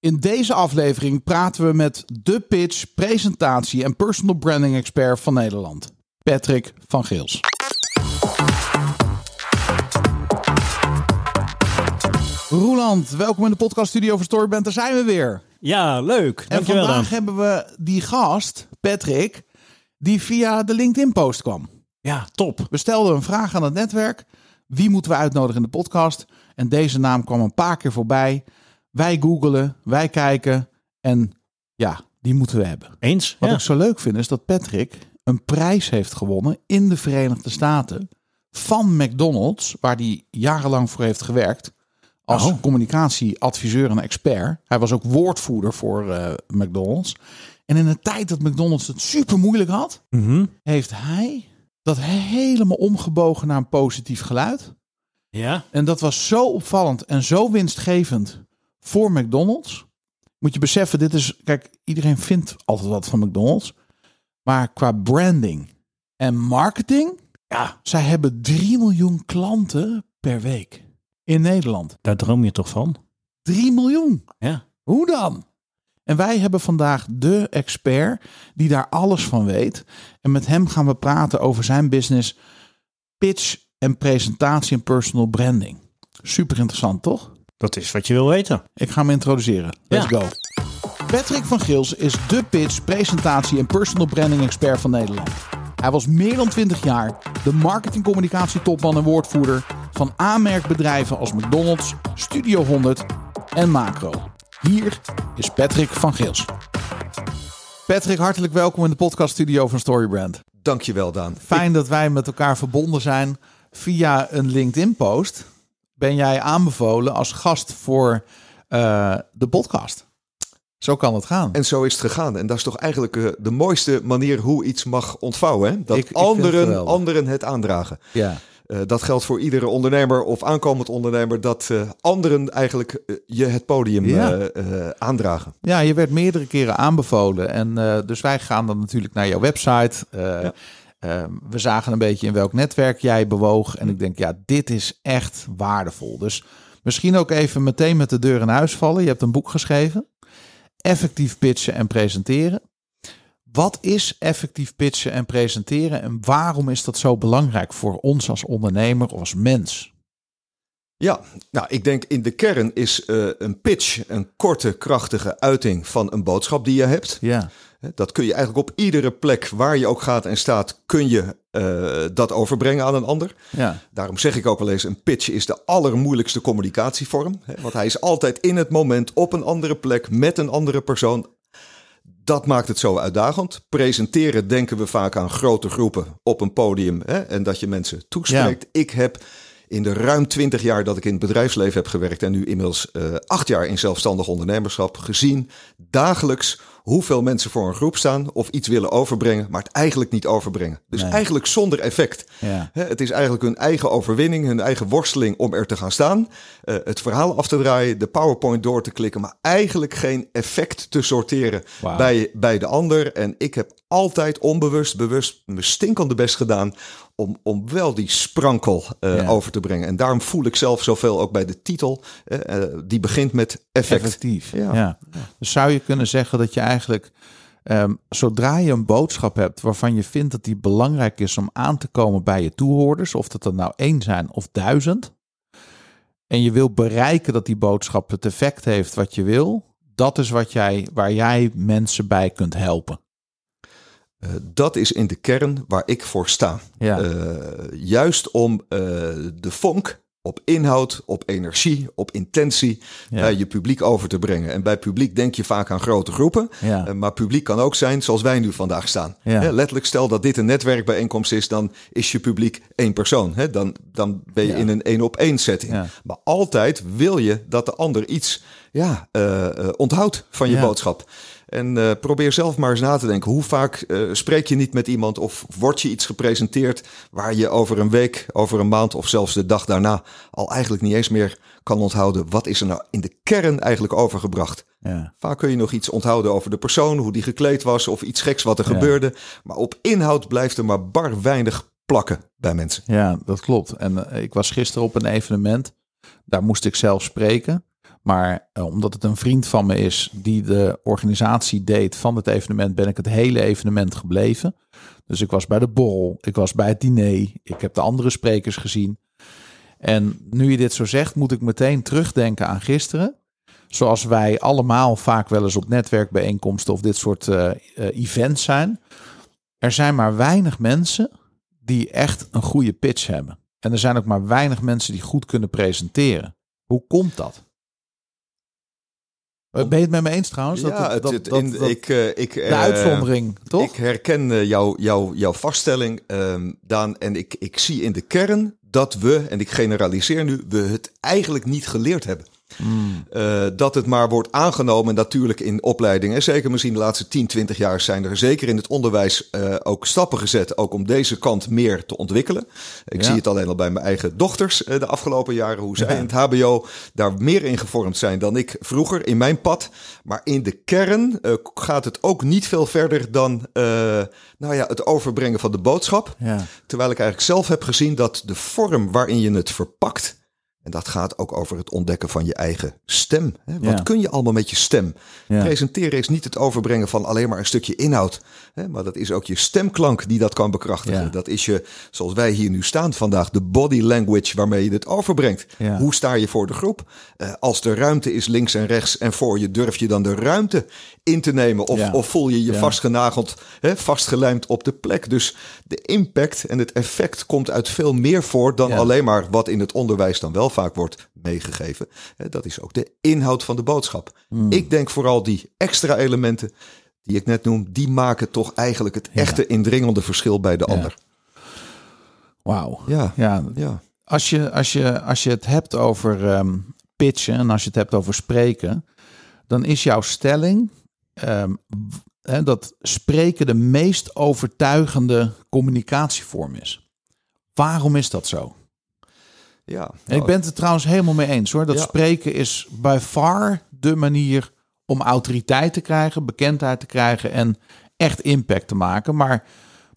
In deze aflevering praten we met de pitch, presentatie en personal branding expert van Nederland, Patrick van Geels. Roeland, welkom in de podcaststudio van Storyband. Daar zijn we weer. Ja, leuk. En Dankjewel vandaag dan. hebben we die gast, Patrick, die via de LinkedIn-post kwam. Ja, top. We stelden een vraag aan het netwerk. Wie moeten we uitnodigen in de podcast? En deze naam kwam een paar keer voorbij. Wij googelen, wij kijken en ja, die moeten we hebben. Eens? Wat ja. ik zo leuk vind is dat Patrick een prijs heeft gewonnen in de Verenigde Staten van McDonald's, waar hij jarenlang voor heeft gewerkt als Oh. communicatieadviseur en expert. Hij was ook woordvoerder voor eh, McDonald's. En in een tijd dat McDonald's het super moeilijk had, Mhm. heeft hij dat helemaal omgebogen naar een positief geluid. Ja? En dat was zo opvallend en zo winstgevend voor McDonald's. Moet je beseffen, dit is, kijk, iedereen vindt altijd wat van McDonald's. Maar qua branding en marketing, ja, zij hebben 3 miljoen klanten per week in Nederland. Daar droom je toch van? 3 miljoen. Ja. Hoe dan? En wij hebben vandaag de expert die daar alles van weet. En met hem gaan we praten over zijn business, pitch en presentatie en personal branding. Super interessant, toch? Dat is wat je wil weten. Ik ga hem introduceren. Let's Ja. go. Patrick van Gils is de pitch, presentatie en personal branding expert van Nederland. Hij was meer dan 20 jaar de marketingcommunicatie topman en woordvoerder van aanmerkbedrijven als McDonald's, Studio 100 en Macro. Hier is Patrick van Gils. Patrick, hartelijk welkom in de podcaststudio van Storybrand. Dankjewel, Daan. Fijn dat wij met elkaar verbonden zijn via een LinkedIn-post. Ben jij aanbevolen als gast voor eh, de podcast? Zo kan het gaan. En zo is het gegaan. En dat is toch eigenlijk eh, de mooiste manier hoe iets mag ontvouwen. Hè? Dat Ik- ik vind het anderen, anderen het aandragen. ja. Eh, dat geldt voor iedere ondernemer of aankomend ondernemer. Dat anderen eigenlijk je het podium Ja. aandragen. ja, je werd meerdere keren aanbevolen. En dus wij gaan dan natuurlijk naar jouw website. Ja. Eh, we zagen een beetje in welk netwerk jij bewoog. En ik denk, ja, dit is echt waardevol. Dus misschien ook even meteen met de deur in huis vallen. Je hebt een boek geschreven. Effectief pitchen en presenteren. Wat is effectief pitchen en presenteren en waarom is dat zo belangrijk voor ons als ondernemer of als mens? Ja, nou, ik denk in de kern is eh, een pitch een korte, krachtige uiting van een boodschap die je hebt. Ja, Dat kun je eigenlijk op iedere plek waar je ook gaat en staat, kun je eh, dat overbrengen aan een ander. ja, Daarom zeg ik ook wel eens, een pitch is de allermoeilijkste communicatievorm. Hè, Want hij is altijd in het moment, op een andere plek, met een andere persoon. Dat maakt het zo uitdagend. Presenteren denken we vaak aan grote groepen op een podium hè, en dat je mensen toespreekt. Ik heb in de ruim twintig jaar dat ik in het bedrijfsleven heb gewerkt en nu inmiddels eh, acht jaar in zelfstandig ondernemerschap gezien, dagelijks hoeveel mensen voor een groep staan of iets willen overbrengen, maar het eigenlijk niet overbrengen. Dus Nee. eigenlijk zonder effect. ja. Het is eigenlijk hun eigen overwinning, hun eigen worsteling om er te gaan staan. eh, het verhaal af te draaien, de PowerPoint door te klikken, maar eigenlijk geen effect te sorteren bij, bij de ander. En ik heb altijd onbewust, bewust mijn stinkende best gedaan om, om wel die sprankel eh, Ja. over te brengen. En daarom voel ik zelf zoveel ook bij de titel, eh, eh, die begint met effect. Effectief. Ja. Ja. Dus zou je kunnen zeggen dat je eigenlijk, ehm, zodra je een boodschap hebt waarvan je vindt dat die belangrijk is om aan te komen bij je toehoorders, of dat er nou één zijn of duizend, en je wil bereiken dat die boodschap het effect heeft wat je wil, dat is wat jij, waar jij mensen bij kunt helpen. Eh, dat is in de kern waar ik voor sta. Ja. Eh, juist om eh, de vonk op inhoud, op energie, op intentie Ja. bij je publiek over te brengen. En bij publiek denk je vaak aan grote groepen. Ja. Maar publiek kan ook zijn zoals wij nu vandaag staan. Letterlijk, stel dat dit een netwerkbijeenkomst is, dan is je publiek één persoon. Hè? Dan, dan ben je in een één op één setting. Maar altijd wil je dat de ander iets ja, onthoudt van je boodschap. En eh, probeer zelf maar eens na te denken. Hoe vaak eh, spreek je niet met iemand of wordt je iets gepresenteerd waar je over een week, over een maand of zelfs de dag daarna al eigenlijk niet eens meer kan onthouden. Wat is er nou in de kern eigenlijk overgebracht? Ja. Vaak kun je nog iets onthouden over de persoon, hoe die gekleed was of iets geks wat er Ja. gebeurde. Maar op inhoud blijft er maar bar weinig plakken bij mensen. Ja, dat klopt. En eh, ik was gisteren op een evenement. Daar moest ik zelf spreken. Maar eh, omdat het een vriend van me is die de organisatie deed van het evenement, ben ik het hele evenement gebleven. Dus ik was bij de borrel, ik was bij het diner, ik heb de andere sprekers gezien. En nu je dit zo zegt, moet ik meteen terugdenken aan gisteren. Zoals wij allemaal vaak wel eens op netwerkbijeenkomsten of dit soort eh, events zijn. Er zijn maar weinig mensen die echt een goede pitch hebben. En er zijn ook maar weinig mensen die goed kunnen presenteren. Hoe komt dat? Ben je het met me eens trouwens? Dat, ja, het, dat- het- dat- in- dat- ik, eh, ik, de eh, uitzondering, toch? Ik herken eh, jouw jouw jouw vaststelling, ehm, Daan. En ik, ik zie in de kern dat we, en ik generaliseer nu, we het eigenlijk niet geleerd hebben. Eh, dat het maar wordt aangenomen, natuurlijk in opleidingen. En zeker misschien de laatste 10, 20 jaar zijn er zeker in het onderwijs eh, ook stappen gezet. Ook om deze kant meer te ontwikkelen. Ik Ja. zie het alleen al bij mijn eigen dochters eh, de afgelopen jaren. Hoe zij Ja. in het HBO daar meer in gevormd zijn dan ik vroeger in mijn pad. Maar in de kern gaat het ook niet veel verder dan nou ja, het overbrengen van de boodschap. ja. Terwijl ik eigenlijk zelf heb gezien dat de vorm waarin je het verpakt. En dat gaat ook over het ontdekken van je eigen stem. Hè? Wat Ja. kun je allemaal met je stem? Ja. Presenteren is niet het overbrengen van alleen maar een stukje inhoud. Hè? Maar dat is ook je stemklank die dat kan bekrachtigen. Ja. Dat is je, zoals wij hier nu staan vandaag, de body language waarmee je het overbrengt. Hoe sta je voor de groep? Eh, als de ruimte is links en rechts en voor je, durf je dan de ruimte in te nemen? Of, of voel je je vastgenageld, hè, vastgelijmd op de plek? Dus de impact en het effect komt uit veel meer voor dan alleen maar wat in het onderwijs dan wel vaak wordt meegegeven. Dat is ook de inhoud van de boodschap. Hmm. Ik denk vooral die extra elementen die ik net noem, die maken toch eigenlijk het echte indringende verschil bij de ander. Wauw. Ja, Ja, ja. als je, als je, als je het hebt over ehm, pitchen en als je het hebt over spreken, dan is jouw stelling ehm, hè, dat spreken de meest overtuigende communicatievorm is. Waarom is dat zo? Ja. En ik ben het er trouwens helemaal mee eens hoor. Dat Ja. spreken is by far de manier om autoriteit te krijgen, bekendheid te krijgen en echt impact te maken. Maar,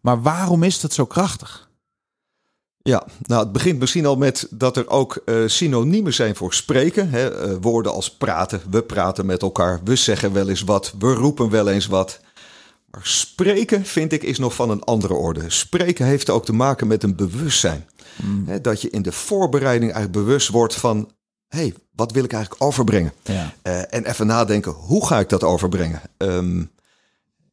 maar waarom is dat zo krachtig? Ja, nou het begint misschien al met dat er ook eh, synoniemen zijn voor spreken. Hè? Eh, woorden als praten, we praten met elkaar, we zeggen wel eens wat, we roepen wel eens wat. Maar spreken, vind ik, is nog van een andere orde. Spreken heeft ook te maken met een bewustzijn. Hè, dat je in de voorbereiding eigenlijk bewust wordt van... hé, hey, wat wil ik eigenlijk overbrengen? Ja. Eh, en even nadenken, hoe ga ik dat overbrengen? Ehm,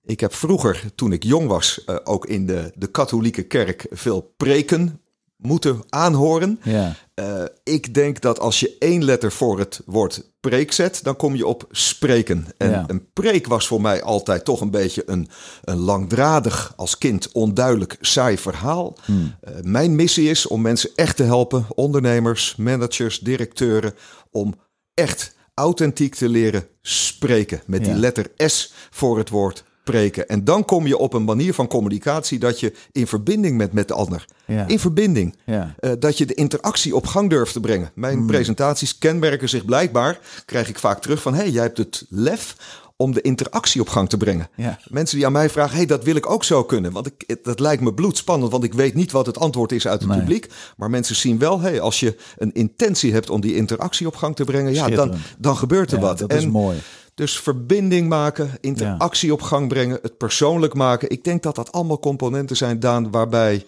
ik heb vroeger, toen ik jong was, eh, ook in de, de katholieke kerk veel preken moeten aanhoren. Ja. Eh, ik denk dat als je één letter voor het woord preek zet, dan kom je op spreken. En Ja. een preek was voor mij altijd toch een beetje een, een langdradig, als kind onduidelijk, saai verhaal. Hmm. Eh, mijn missie is om mensen echt te helpen, ondernemers, managers, directeuren, om echt authentiek te leren spreken. Met die letter S voor het woord En dan kom je op een manier van communicatie dat je in verbinding bent met de ander. Ja. In verbinding. Ja. Eh, dat je de interactie op gang durft te brengen. Mijn presentaties kenmerken zich blijkbaar, krijg ik vaak terug van... hé, hey, jij hebt het lef om de interactie op gang te brengen. Ja. Mensen die aan mij vragen, hey, dat wil ik ook zo kunnen. Want ik, dat lijkt me bloedspannend, want ik weet niet wat het antwoord is uit het Nee. publiek. Maar mensen zien wel, hey, als je een intentie hebt om die interactie op gang te brengen... ja, dan, dan gebeurt er Ja, wat. dat is mooi. Dus verbinding maken, interactie op gang brengen, het persoonlijk maken. Ik denk dat dat allemaal componenten zijn, Daan, waarbij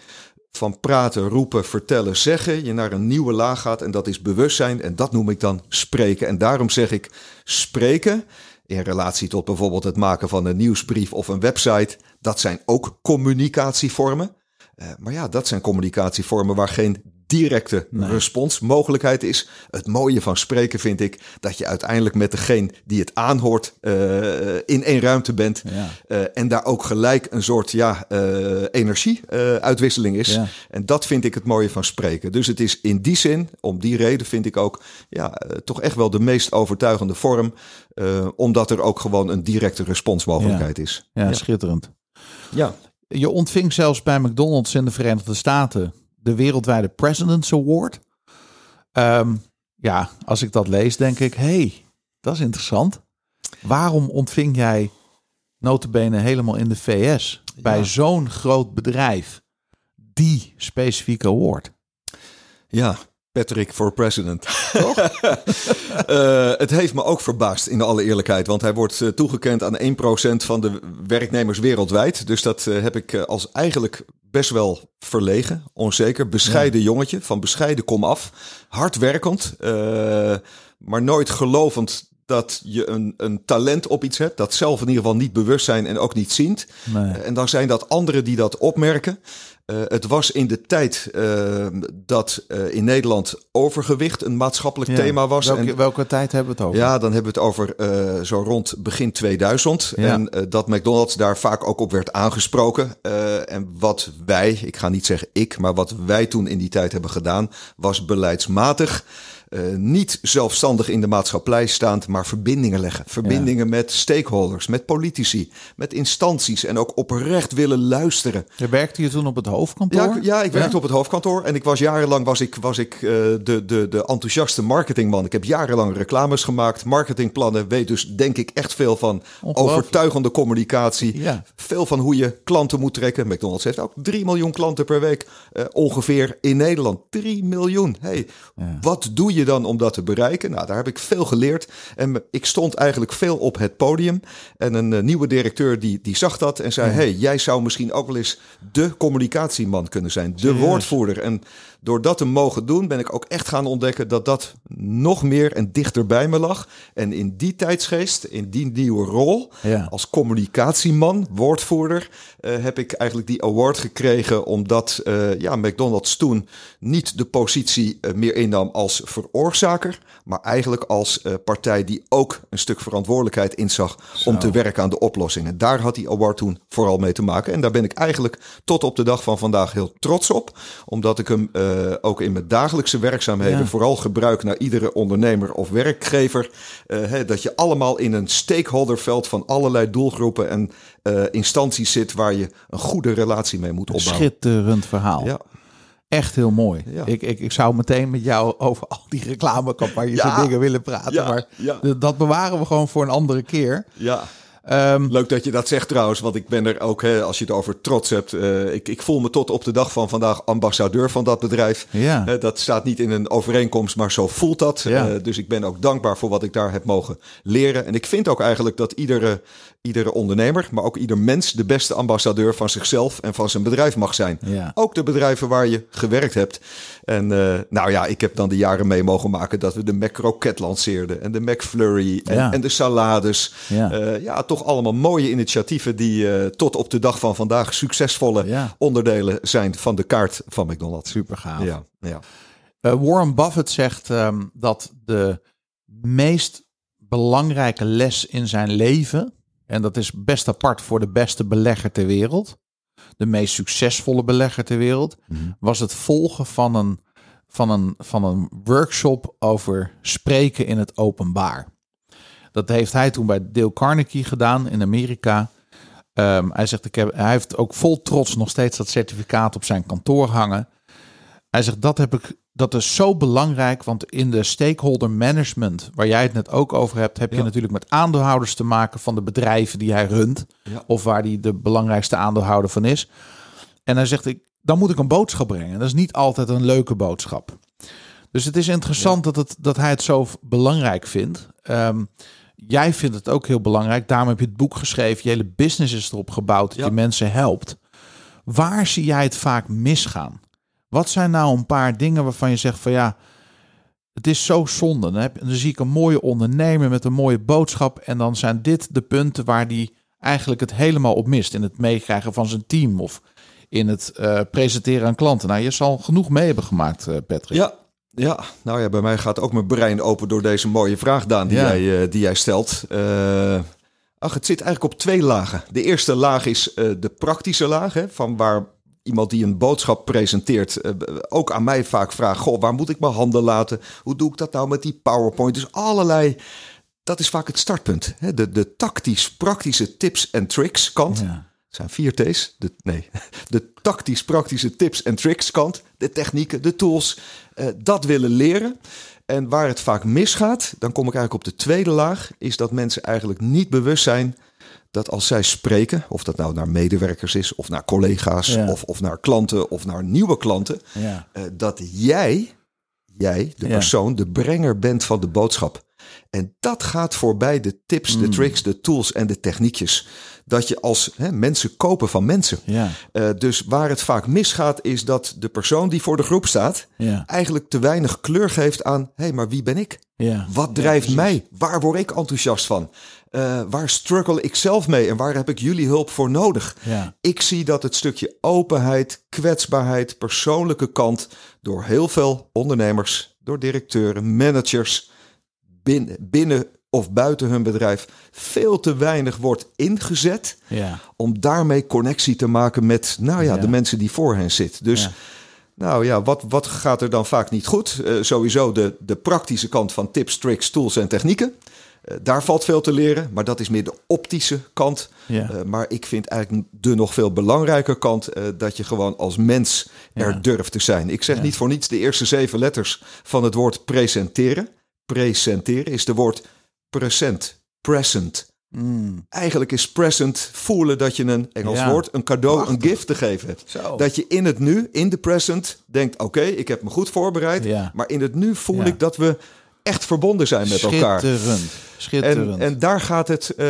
van praten, roepen, vertellen, zeggen je naar een nieuwe laag gaat. En dat is bewustzijn en dat noem ik dan spreken. En daarom zeg ik spreken in relatie tot bijvoorbeeld het maken van een nieuwsbrief of een website. Dat zijn ook communicatievormen. Eh, maar ja, dat zijn communicatievormen waar geen directe responsmogelijkheid is. Het mooie van spreken vind ik dat je uiteindelijk met degene die het aanhoort eh, in één ruimte bent. Ja. Eh, en daar ook gelijk een soort ja, energieuitwisseling is. Ja. En dat vind ik het mooie van spreken. Dus het is in die zin, om die reden vind ik ook ja, eh, toch echt wel de meest overtuigende vorm. eh, omdat er ook gewoon een directe responsmogelijkheid is. Ja, ja. schitterend. ja. Je ontving zelfs bij McDonald's in de Verenigde Staten de wereldwijde President's Award. Ehm, ja, als ik dat lees, denk ik, hey, dat is interessant. Waarom ontving jij notabene helemaal in de VS bij Ja. zo'n groot bedrijf die specifieke award? Ja, Patrick for president. Toch? uh, het heeft me ook verbaasd, in alle eerlijkheid. Want hij wordt uh, toegekend aan 1% van de werknemers wereldwijd. Dus dat uh, heb ik als eigenlijk best wel verlegen, onzeker. Bescheiden ja. jongetje, van bescheiden kom af. Hardwerkend, maar nooit gelovend dat je een, een talent op iets hebt. Dat zelf in ieder geval niet bewust zijn en ook niet ziet. Nee. en dan zijn dat anderen die dat opmerken. Uh, het was in de tijd uh, dat uh, in Nederland overgewicht een maatschappelijk Ja. thema was. Welke, en, welke tijd hebben we het over? ja, dan hebben we het over eh, zo rond begin 2000. Ja. En eh, dat McDonald's daar vaak ook op werd aangesproken. Eh, en wat wij, ik ga niet zeggen ik, maar wat wij toen in die tijd hebben gedaan, was beleidsmatig. Eh, niet zelfstandig in de maatschappij staand, maar verbindingen leggen. Verbindingen met stakeholders, met politici, met instanties en ook oprecht willen luisteren. Je werkte je toen op het hoofdkantoor? Ja, ik- ja, ik werkte op het hoofdkantoor en ik was jarenlang was ik, was ik eh, de, de, de enthousiaste marketingman. Ik heb jarenlang reclames gemaakt, marketingplannen, weet dus denk ik echt veel van overtuigende communicatie. Veel van hoe je klanten moet trekken. McDonald's heeft ook 3 miljoen klanten per week eh, ongeveer in Nederland. 3 miljoen. Hey, wat doe je dan om dat te bereiken? Nou, daar heb ik veel geleerd. En ik stond eigenlijk veel op het podium. En een eh, nieuwe directeur die, die zag dat en zei: Hey, jij zou misschien ook wel eens de communicatieman kunnen zijn, de woordvoerder. En door dat te mogen doen, ben ik ook echt gaan ontdekken dat dat nog meer en dichter bij me lag. En in die tijdsgeest, in die nieuwe rol, Ja. als communicatieman, woordvoerder, eh, heb ik eigenlijk die award gekregen omdat eh, ja, McDonald's toen niet de positie eh, meer innam als veroorzaker, maar eigenlijk als partij die ook een stuk verantwoordelijkheid inzag om te werken aan de oplossingen. Daar had die award toen vooral mee te maken. En daar ben ik eigenlijk tot op de dag van vandaag heel trots op, omdat ik hem eh, ook in mijn dagelijkse werkzaamheden Ja. vooral gebruik naar iedere ondernemer of werkgever. eh, hè, dat je allemaal in een stakeholderveld van allerlei doelgroepen en eh, instanties zit waar je een goede relatie mee moet opbouwen. Schitterend verhaal. Ja, Echt heel mooi. Ja. Ik, ik, ik zou meteen met jou over al die reclamecampagnes Ja. en dingen willen praten. Ja, Maar dat bewaren we gewoon voor een andere keer. ja. Ehm, Leuk dat je dat zegt trouwens, want ik ben er ook, hè, als je het over trots hebt, eh, ik, ik voel me tot op de dag van vandaag ambassadeur van dat bedrijf. Ja. Dat staat niet in een overeenkomst, maar zo voelt dat. Ja. Eh, dus ik ben ook dankbaar voor wat ik daar heb mogen leren. En ik vind ook eigenlijk dat iedere, iedere ondernemer, maar ook ieder mens, de beste ambassadeur van zichzelf en van zijn bedrijf mag zijn. Ja. Ook de bedrijven waar je gewerkt hebt. En eh, nou ja, ik heb dan de jaren mee mogen maken dat we de Mac Croquette lanceerden en de McFlurry en, Ja. en de salades. Ja. Eh, ja, toch allemaal mooie initiatieven die eh, tot op de dag van vandaag succesvolle onderdelen zijn van de kaart van McDonald's. super gaaf. Ja, ja. Warren Buffett zegt ehm, dat de meest belangrijke les in zijn leven, en dat is best apart voor de beste belegger ter wereld, de meest succesvolle belegger ter wereld, was het volgen van een, van, een, van een workshop over spreken in het openbaar. Dat heeft hij toen bij Dale Carnegie gedaan in Amerika. Ehm, hij zegt, ik heb, hij heeft ook vol trots nog steeds dat certificaat op zijn kantoor hangen. Hij zegt, dat, heb ik, dat is zo belangrijk, want in de stakeholder management, waar jij het net ook over hebt, heb je Ja. natuurlijk met aandeelhouders te maken van de bedrijven die hij runt, Ja. of waar hij de belangrijkste aandeelhouder van is. En hij zegt, ik, dan moet ik een boodschap brengen. Dat is niet altijd een leuke boodschap. Dus het is interessant dat, het, dat hij het zo belangrijk vindt. Ehm, jij vindt het ook heel belangrijk. Daarom heb je het boek geschreven. Je hele business is erop gebouwd dat je mensen helpt. Waar zie jij het vaak misgaan? Wat zijn nou een paar dingen waarvan je zegt van ja, het is zo zonde. Dan, heb, dan zie ik een mooie ondernemer met een mooie boodschap. En dan zijn dit de punten waar die eigenlijk het helemaal op mist. In het meekrijgen van zijn team of in het eh, presenteren aan klanten. Nou, je zal genoeg mee hebben gemaakt, eh, Patrick. Ja, ja, nou ja, bij mij gaat ook mijn brein open door deze mooie vraag, Daan, die, Ja. jij, eh, die jij stelt. Ach, het zit eigenlijk op twee lagen. De eerste laag is de praktische laag, hè, van waar iemand die een boodschap presenteert eh, ook aan mij vaak vraagt, goh, waar moet ik mijn handen laten? Hoe doe ik dat nou met die PowerPoint? Dus allerlei, dat is vaak het startpunt. Hè? De, de tactisch-praktische tips en tricks kant. Ja. Het zijn vier T's. De, nee, de tactisch-praktische tips en tricks kant. De technieken, de tools. eh, dat willen leren. En waar het vaak misgaat, dan kom ik eigenlijk op de tweede laag, is dat mensen eigenlijk niet bewust zijn dat als zij spreken, of dat nou naar medewerkers is, of naar collega's, Ja. of, of naar klanten, of naar nieuwe klanten, Ja. eh, dat jij, jij, de Ja. persoon, de brenger bent van de boodschap. En dat gaat voorbij de tips, de tricks, de tools en de techniekjes. Dat je als hè, mensen kopen van mensen. Ja, Eh, dus waar het vaak misgaat, is dat de persoon die voor de groep staat, ja, eigenlijk te weinig kleur geeft aan: hé, hey, maar wie ben ik? ja. Wat drijft mij? Waar word ik enthousiast van? Eh, waar struggle ik zelf mee en waar heb ik jullie hulp voor nodig? Ja, Ik zie dat het stukje openheid, kwetsbaarheid, persoonlijke kant door heel veel ondernemers, door directeuren, managers binnen, binnen of buiten hun bedrijf veel te weinig wordt ingezet ja, om daarmee connectie te maken met nou ja, Ja. de mensen die voor hen zitten. Dus Ja. nou ja, wat, wat gaat er dan vaak niet goed? Eh, sowieso de, de praktische kant van tips, tricks, tools en technieken. Eh, daar valt veel te leren, maar dat is meer de optische kant. ja. Eh, maar ik vind eigenlijk de nog veel belangrijker kant eh, dat je gewoon als mens er durft te zijn. Ik zeg Ja. niet voor niets de eerste zeven letters van het woord presenteren. Presenteren is de woord present, present. Mm. Eigenlijk is present voelen dat je een Engels woord, een cadeau, een gift te geven hebt. Zo. Dat je in het nu, in de present, denkt: oké, ik heb me goed voorbereid. Maar in het nu voel ik dat we echt verbonden zijn met elkaar. Schitterend. Schitterend. En, en daar gaat het eh,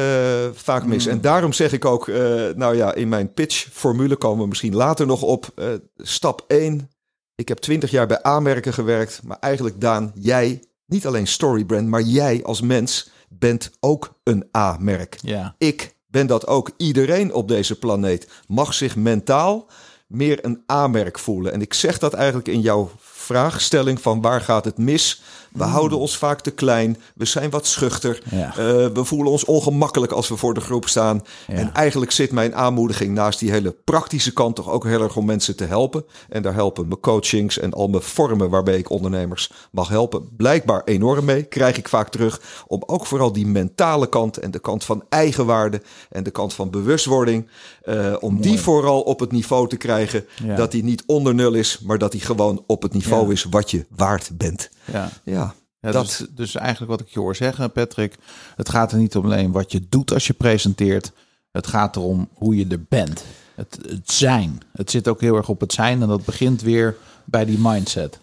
vaak mis. Mm. En daarom zeg ik ook, eh, nou ja, in mijn pitch-formule komen we misschien later nog op. eh, stap 1. Ik heb 20 jaar bij aanmerken gewerkt. Maar eigenlijk, Daan, jij, niet alleen Storybrand, maar jij als mens bent ook een A-merk. ja, Ik ben dat ook. Iedereen op deze planeet mag zich mentaal meer een A-merk voelen. En ik zeg dat eigenlijk in jouw vraagstelling van waar gaat het mis? We houden ons vaak te klein. We zijn wat schuchter. Ja. Eh, we voelen ons ongemakkelijk als we voor de groep staan. Ja. En eigenlijk zit mijn aanmoediging naast die hele praktische kant toch ook heel erg om mensen te helpen. En daar helpen mijn coachings en al mijn vormen waarbij ik ondernemers mag helpen. Blijkbaar enorm mee, krijg ik vaak terug. Om ook vooral die mentale kant en de kant van eigenwaarde en de kant van bewustwording. eh, om die vooral op het niveau te krijgen. Ja. Dat die niet onder nul is, maar dat die gewoon op het niveau is wat je waard bent. Ja. Ja, Ja, dat. dus, dus eigenlijk wat ik je hoor zeggen, Patrick. Het gaat er niet om alleen wat je doet als je presenteert. Het gaat erom hoe je er bent. Het, het zijn. Het zit ook heel erg op het zijn. En dat begint weer bij die mindset.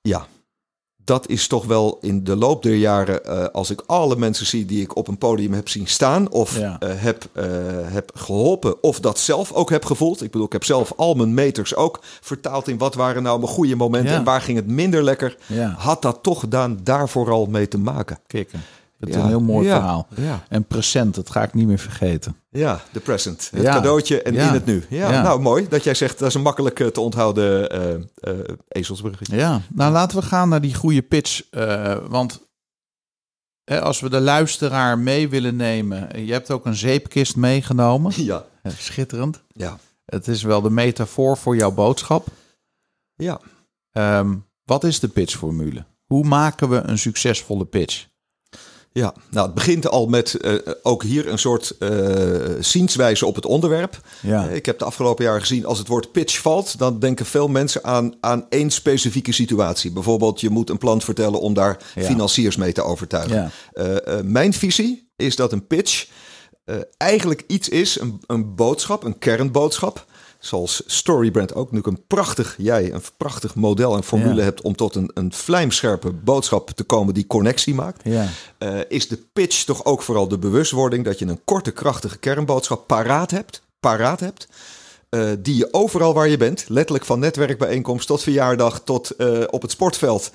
Ja, dat is toch wel in de loop der jaren, eh, als ik alle mensen zie die ik op een podium heb zien staan of Ja. eh, heb, eh, heb geholpen of dat zelf ook heb gevoeld. Ik bedoel, ik heb zelf al mijn meters ook vertaald in wat waren nou mijn goede momenten Ja. en waar ging het minder lekker. Ja. Had dat toch gedaan daar vooral mee te maken. Kikken. Is Ja. een heel mooi Ja. verhaal. Ja. En present, dat ga ik niet meer vergeten. Ja, de present. Het cadeautje en in het nu. Ja, nou mooi dat jij zegt dat is een makkelijk eh, te onthouden ezelsbruggetje. Ja, nou laten we gaan naar die goede pitch. want hè, als we de luisteraar mee willen nemen. Je hebt ook een zeepkist meegenomen. Ja, Schitterend. ja, Het is wel de metafoor voor jouw boodschap. ja. Ehm, wat is de pitchformule? Hoe maken we een succesvolle pitch? Ja, nou het begint al met eh, ook hier een soort eh zienswijze op het onderwerp. Ja, Eh, Ik heb de afgelopen jaren gezien, als het woord pitch valt, dan denken veel mensen aan, aan één specifieke situatie. Bijvoorbeeld, je moet een plan vertellen om daar Ja. financiers mee te overtuigen. ja, mijn visie is dat een pitch eigenlijk iets is, een, een boodschap, een kernboodschap. Zoals Storybrand ook, nu een prachtig, jij een prachtig model en formule Ja. hebt om tot een, een vlijmscherpe boodschap te komen die connectie maakt. ja, Eh, is de pitch toch ook vooral de bewustwording dat je een korte, krachtige kernboodschap paraat hebt, paraat hebt eh, die je overal waar je bent, letterlijk van netwerkbijeenkomst tot verjaardag tot eh, op het sportveld,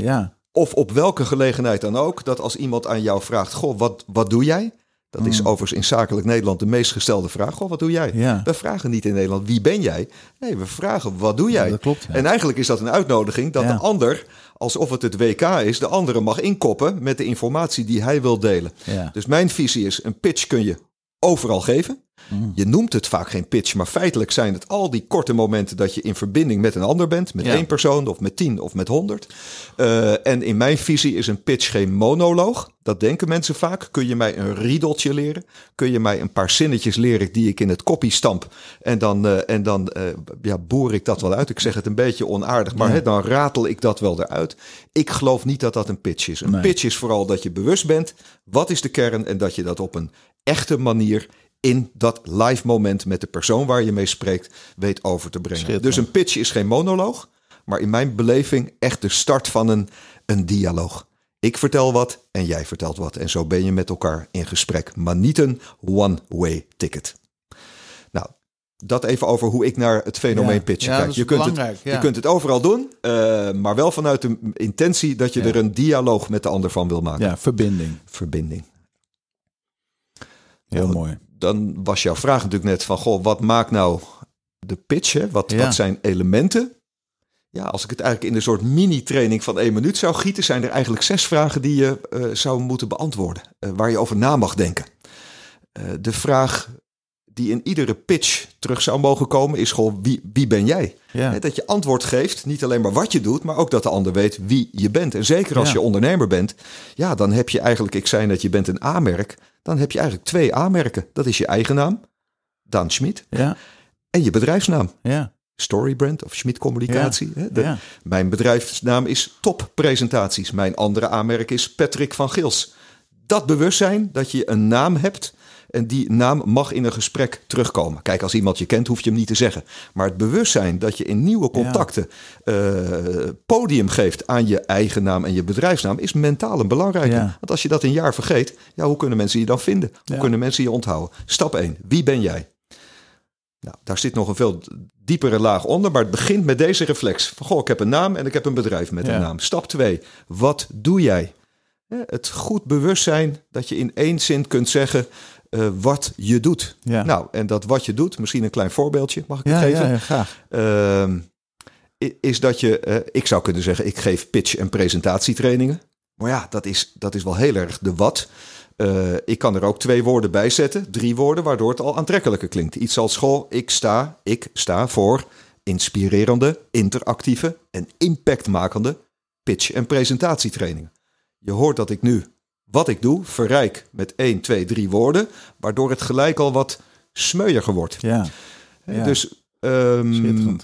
ja, of op welke gelegenheid dan ook, dat als iemand aan jou vraagt, goh, wat, wat doe jij? Dat is overigens in zakelijk Nederland de meest gestelde vraag. Goh, wat doe jij? Ja. We vragen niet in Nederland, wie ben jij? Nee, we vragen, wat doe jij? dat klopt, ja. En eigenlijk is dat een uitnodiging dat de ander, alsof het het WK is, de andere mag inkoppen met de informatie die hij wil delen. Dus mijn visie is, een pitch kun je overal geven. Mm. Je noemt het vaak geen pitch, maar feitelijk zijn het al die korte momenten dat je in verbinding met een ander bent. Met Ja. één persoon of met tien of met honderd. Eh, en in mijn visie is een pitch geen monoloog. Dat denken mensen vaak. Kun je mij een riedeltje leren? Kun je mij een paar zinnetjes leren die ik in het kopie stamp? En dan, eh, en dan eh, ja, boor ik dat wel uit. Ik zeg het een beetje onaardig, maar dan ratel ik dat wel eruit. Ik geloof niet dat dat een pitch is. Een Nee. pitch is vooral dat je bewust bent. Wat is de kern? En dat je dat op een echte manier in dat live moment met de persoon waar je mee spreekt weet over te brengen. Dus een pitch is geen monoloog. maar in mijn beleving echt de start van een, een dialoog. Ik vertel wat en jij vertelt wat. En zo ben je met elkaar in gesprek, maar niet een one-way ticket. Nou, dat even over hoe ik naar het fenomeen Ja. pitchen Ja, kijk. Je kunt, het, ja. je kunt het overal doen, eh, maar wel vanuit de intentie dat je er een dialoog met de ander van wil maken. Ja, verbinding. Verbinding. Heel Nou, mooi. Dan was jouw vraag natuurlijk net van, goh, wat maakt nou de pitch? Hè? Wat, Ja. wat zijn elementen? Ja, als ik het eigenlijk in een soort mini-training van één minuut zou gieten, zijn er eigenlijk zes vragen die je eh, zou moeten beantwoorden, eh, waar je over na mag denken. Eh, de vraag die in iedere pitch terug zou mogen komen is gewoon, wie, wie ben jij? Ja. Dat je antwoord geeft, niet alleen maar wat je doet, maar ook dat de ander weet wie je bent. En zeker als Ja. je ondernemer bent, ja, dan heb je eigenlijk, ik zei net, je bent een A-merk, dan heb je eigenlijk twee A-merken. Dat is je eigen naam, Daan Schmid, Ja. en je bedrijfsnaam, Ja. Storybrand of Schmid Communicatie. Hè? De- Ja. Mijn bedrijfsnaam is Top Presentaties. Mijn andere A-merk is Patrick van Gils. Dat bewustzijn dat je een naam hebt en die naam mag in een gesprek terugkomen. Kijk, als iemand je kent, hoef je hem niet te zeggen. Maar het bewustzijn dat je in nieuwe contacten eh, podium geeft aan je eigen naam en je bedrijfsnaam is mentaal een belangrijke. Ja. Want als je dat een jaar vergeet, ja, hoe kunnen mensen je dan vinden? Hoe Ja. kunnen mensen je onthouden? Stap 1. Wie ben jij? Nou, daar zit nog een veel diepere laag onder, maar het begint met deze reflex. Van, goh, ik heb een naam en ik heb een bedrijf met Ja. een naam. Stap 2. Wat doe jij? Hè, Het goed bewustzijn dat je in één zin kunt zeggen eh, wat je doet. Ja. Nou, en dat wat je doet, misschien een klein voorbeeldje, mag ik het geven? ja, ja, graag. Ehm, is dat je, eh, ik zou kunnen zeggen, ik geef pitch- en presentatietrainingen. Maar ja, dat is, dat is wel heel erg de wat. Eh, ik kan er ook twee woorden bij zetten, drie woorden, waardoor het al aantrekkelijker klinkt. Iets als school, ik sta, ik sta voor inspirerende, interactieve en impactmakende pitch- en presentatietrainingen. Je hoort dat ik nu wat ik doe verrijk met één, twee, drie woorden, waardoor het gelijk al wat smeuiger wordt. Ja. Dus ehm,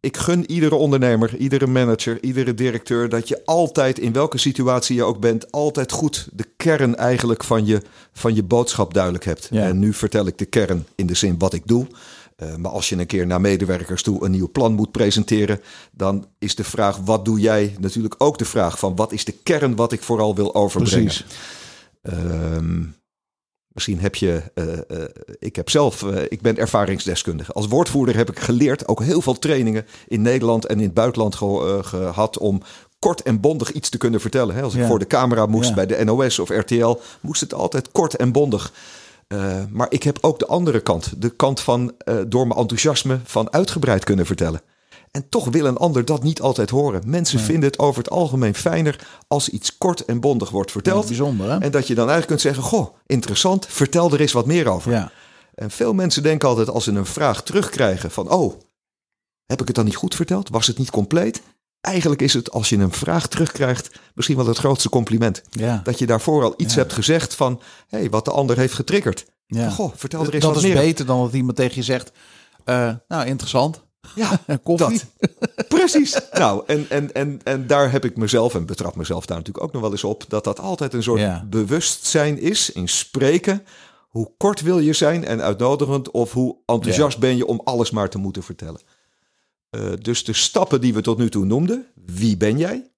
ik gun iedere ondernemer, iedere manager, iedere directeur dat je altijd, in welke situatie je ook bent, altijd goed de kern eigenlijk van je, van je boodschap duidelijk hebt. Ja. En nu vertel ik de kern in de zin wat ik doe. Eh, maar als je een keer naar medewerkers toe een nieuw plan moet presenteren, dan is de vraag wat doe jij natuurlijk ook de vraag van wat is de kern wat ik vooral wil overbrengen. Precies. Ehm, misschien heb je, eh, eh, ik heb zelf, ik ben ervaringsdeskundige. Als woordvoerder heb ik geleerd, ook heel veel trainingen in Nederland en in het buitenland ge- eh, gehad om kort en bondig iets te kunnen vertellen. Hè, Als ik Ja. voor de camera moest Ja. bij de NOS of RTL, moest het altijd kort en bondig. Eh, maar ik heb ook de andere kant, de kant van eh, door mijn enthousiasme van uitgebreid kunnen vertellen. En toch wil een ander dat niet altijd horen. Mensen vinden het over het algemeen fijner als iets kort en bondig wordt verteld. bijzonder, hè? En dat je dan eigenlijk kunt zeggen: Goh, interessant, vertel er eens wat meer over. Ja. En veel mensen denken altijd als ze een vraag terugkrijgen: van, Oh, heb ik het dan niet goed verteld? Was het niet compleet? Eigenlijk is het als je een vraag terugkrijgt misschien wel het grootste compliment. Ja. Dat je daarvoor al iets Ja. hebt gezegd van hey, wat de ander heeft getriggerd. ja. Goh, vertel er eens dat wat is meer. beter dan dat iemand tegen je zegt... eh, nou, interessant. Ja, Koffie? dat. Precies. nou, en, en, en, en daar heb ik mezelf, en betrap mezelf daar natuurlijk ook nog wel eens op, dat dat altijd een soort Ja. bewustzijn is in spreken. Hoe kort wil je zijn en uitnodigend, of hoe enthousiast ben je om alles maar te moeten vertellen. Eh, dus de stappen die we tot nu toe noemden. Wie ben jij?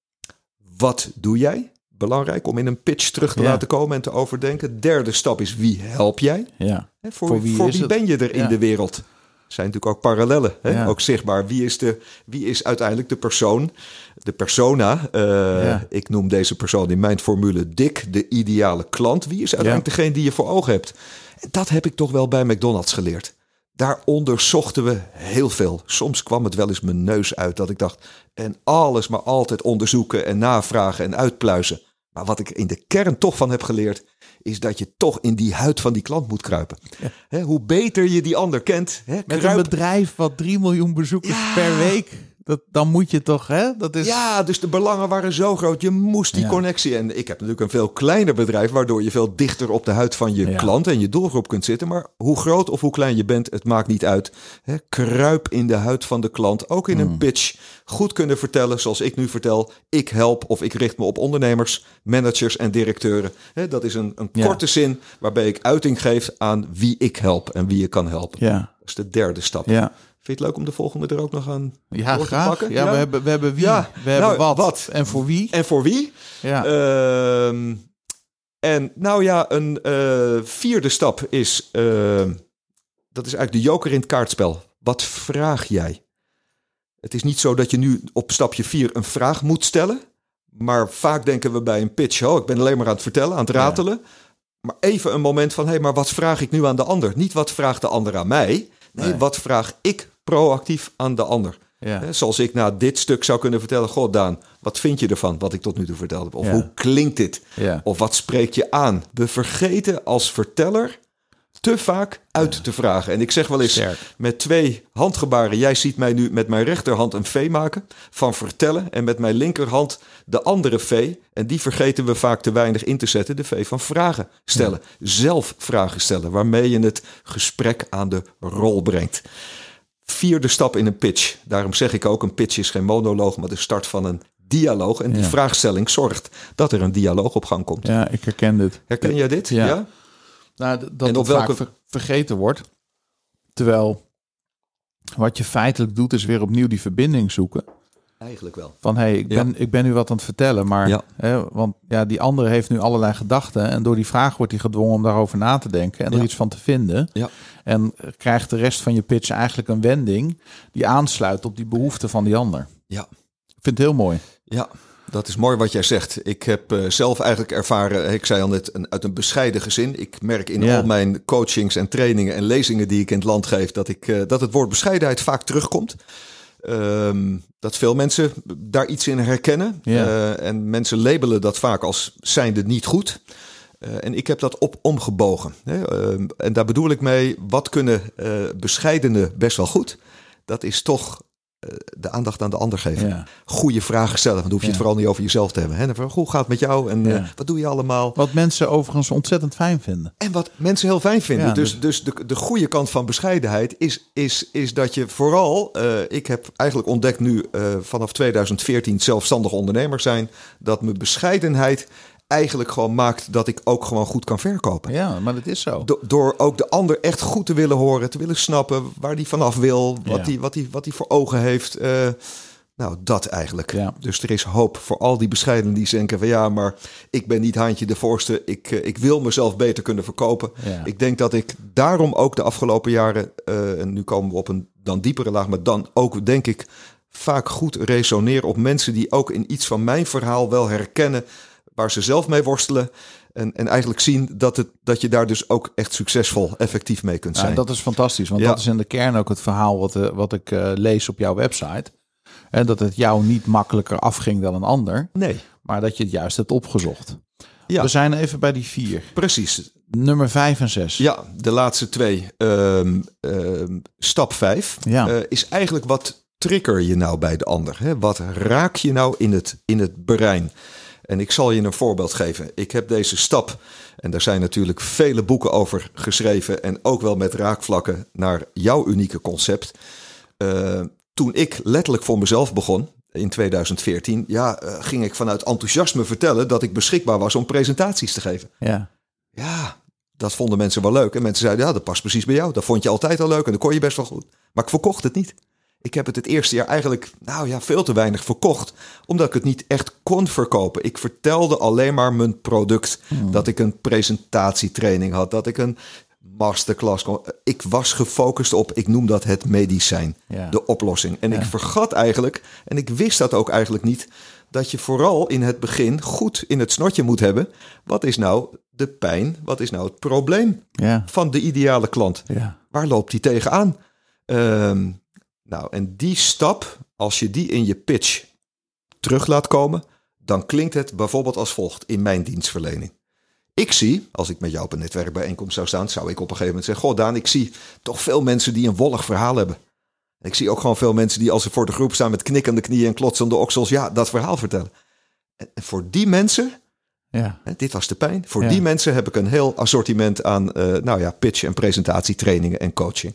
Wat doe jij? Belangrijk om in een pitch terug te Ja. laten komen en te overdenken. Derde stap is wie help jij? Ja. Voor, Voor wie, voor ben je er in de wereld? Er zijn natuurlijk ook parallellen, hè? Ja. ook zichtbaar. Wie is, de, wie is uiteindelijk de persoon, de persona? eh, Ja. Ik noem deze persoon in mijn formule Dick, de ideale klant. Wie is uiteindelijk degene die je voor ogen hebt? En dat heb ik toch wel bij McDonald's geleerd. Daar onderzochten we heel veel. Soms kwam het wel eens mijn neus uit dat ik dacht... en alles maar altijd onderzoeken en navragen en uitpluizen. Maar wat ik in de kern toch van heb geleerd... is dat je toch in die huid van die klant moet kruipen. Hoe beter je die ander kent... Hè, Met een bedrijf wat 3 miljoen bezoekers Ja. per week... Dat, dan moet je toch, hè? Dat is... Ja, dus de belangen waren zo groot. Je moest die Ja. connectie. En ik heb natuurlijk een veel kleiner bedrijf, waardoor je veel dichter op de huid van je Ja. klant en je doelgroep kunt zitten. Maar hoe groot of hoe klein je bent, het maakt niet uit. Hè, kruip in de huid van de klant, ook in Hmm. een pitch. Goed kunnen vertellen, zoals ik nu vertel. Ik help of ik richt me op ondernemers, managers en directeuren. Hè, dat is een, een Ja. korte zin waarbij ik uiting geef aan wie ik help en wie je kan helpen. Ja. Dat is de derde stap. Ja. Vind je het leuk om de volgende er ook nog aan Ja, door te graag. pakken? Ja, We, hebben, we hebben wie, Ja, we hebben nou, wat, wat. en voor wie. En voor wie? Ja. Ehm, en nou ja, een eh, vierde stap is... ehm, dat is eigenlijk de joker in het kaartspel. Wat vraag jij? Het is niet zo dat je nu op stapje 4 een vraag moet stellen. Maar vaak denken we bij een pitch... Oh, ik ben alleen maar aan het vertellen, aan het ratelen. Maar even een moment van... hé, hey, maar wat vraag ik nu aan de ander? Niet wat vraagt de ander aan mij. Nee, Nee. wat vraag ik proactief aan de ander? ja. Zoals ik na dit stuk zou kunnen vertellen... Goh, Daan, wat vind je ervan, wat ik tot nu toe verteld heb? Of Ja. hoe klinkt dit? ja. Of wat spreekt je aan? We vergeten als verteller te vaak uit te vragen. En ik zeg wel eens Sterk. met twee handgebaren... jij ziet mij nu met mijn rechterhand een V maken van vertellen... en met mijn linkerhand de andere V. En die vergeten we vaak te weinig in te zetten. De V van vragen stellen. Zelf vragen stellen, waarmee je het gesprek aan de rol brengt. Vierde stap in een pitch. Daarom zeg ik ook, een pitch is geen monoloog... maar de start van een dialoog. En die Ja. vraagstelling zorgt dat er een dialoog op gang komt. ja, ik herken dit. Herken jij dit? Ja. Ja. Nou, dat En op het vaak welke- ver- vergeten wordt. Terwijl wat je feitelijk doet is weer opnieuw die verbinding zoeken. Eigenlijk wel. Van hé, hey, ik, Ja. ben, ik ben nu wat aan het vertellen, maar Ja. hè, want ja, die andere heeft nu allerlei gedachten en door die vraag wordt hij gedwongen om daarover na te denken en er iets van te vinden. Ja. En krijgt de rest van je pitch eigenlijk een wending die aansluit op die behoeften van die ander. Ja. Ik vind het heel mooi. Ja, dat is mooi wat jij zegt. Ik heb eh, zelf eigenlijk ervaren, ik zei al net, een, uit een bescheiden gezin. Ik merk in Ja. al mijn coachings en trainingen en lezingen die ik in het land geef, dat, ik, eh, dat het woord bescheidenheid vaak terugkomt. Ehm, dat veel mensen daar iets in herkennen. Ja. Eh, en mensen labelen dat vaak als zijnde niet goed. En ik heb dat op omgebogen. Hè? Ehm, en daar bedoel ik mee, wat kunnen bescheidenen best wel goed? Dat is toch de aandacht aan de ander geven Ja. goede vragen stellen. Want dan hoef je Ja. het vooral niet over jezelf te hebben. Hè? Van, Hoe gaat het met jou en Ja. eh, wat doe je allemaal? Wat mensen overigens ontzettend fijn vinden. En wat mensen heel fijn vinden. Ja, dus dus de, de goede kant van bescheidenheid is, is, is dat je vooral... eh, ik heb eigenlijk ontdekt nu eh, vanaf 2014 zelfstandig ondernemer zijn... dat mijn bescheidenheid eigenlijk gewoon maakt dat ik ook gewoon goed kan verkopen. Ja, maar dat is zo. Do- door ook de ander echt goed te willen horen, te willen snappen waar die vanaf wil, wat Ja. die wat die wat die voor ogen heeft. Eh, nou, dat eigenlijk. Ja. Dus er is hoop voor al die bescheidenen die denken van ja, maar ik ben niet Haantje de Voorste. Ik, eh, ik wil mezelf beter kunnen verkopen. Ja. Ik denk dat ik daarom ook de afgelopen jaren, eh, en nu komen we op een dan diepere laag, maar dan ook denk ik vaak goed resoneer op mensen die ook in iets van mijn verhaal wel herkennen waar ze zelf mee worstelen. En, en eigenlijk zien dat, het, dat je daar dus ook echt succesvol, effectief mee kunt Ja, zijn. dat is fantastisch, want Ja. dat is in de kern ook het verhaal wat, eh, wat ik eh, lees op jouw website. En dat het jou niet makkelijker afging dan een ander, Nee, maar dat je het juist hebt opgezocht. Ja. We zijn even bij die vier. precies. Nummer vijf en zes. Ja, de laatste twee. Ehm, ehm, stap vijf Ja. eh, is eigenlijk wat trigger je nou bij de ander? Hè? Wat raak je nou in het, in het brein? En ik zal je een voorbeeld geven. Ik heb deze stap, en daar zijn natuurlijk vele boeken over geschreven, en ook wel met raakvlakken naar jouw unieke concept. Eh, toen ik letterlijk voor mezelf begon, in 2014, ja, eh, ging ik vanuit enthousiasme vertellen dat ik beschikbaar was om presentaties te geven. Ja. Ja, dat vonden mensen wel leuk. En mensen zeiden, ja, dat past precies bij jou. Dat vond je altijd al leuk en dat kon je best wel goed. Maar ik verkocht het niet. Ik heb het het eerste jaar eigenlijk, nou ja, veel te weinig verkocht. Omdat ik het niet echt kon verkopen. Ik vertelde alleen maar mijn product. Dat ik een presentatietraining had. Dat ik een masterclass kon. Ik was gefocust op, ik noem dat het medicijn. Ja. De oplossing. En Ja. ik vergat eigenlijk, en ik wist dat ook eigenlijk niet... dat je vooral in het begin goed in het snotje moet hebben. Wat is nou de pijn? Wat is nou het probleem Ja. van de ideale klant? Ja. Waar loopt die tegenaan? Ehm nou, en die stap, als je die in je pitch terug laat komen, dan klinkt het bijvoorbeeld als volgt in mijn dienstverlening. Ik zie, als ik met jou op een netwerkbijeenkomst zou staan, zou ik op een gegeven moment zeggen: Goh, Daan, ik zie toch veel mensen die een wollig verhaal hebben. En ik zie ook gewoon veel mensen die, als ze voor de groep staan met knikkende knieën en klotsende oksels, ja, dat verhaal vertellen. En voor die mensen Ja. Hè, dit was de pijn. Voor Ja. die mensen heb ik een heel assortiment aan eh, nou ja, pitch- en presentatietrainingen en coaching.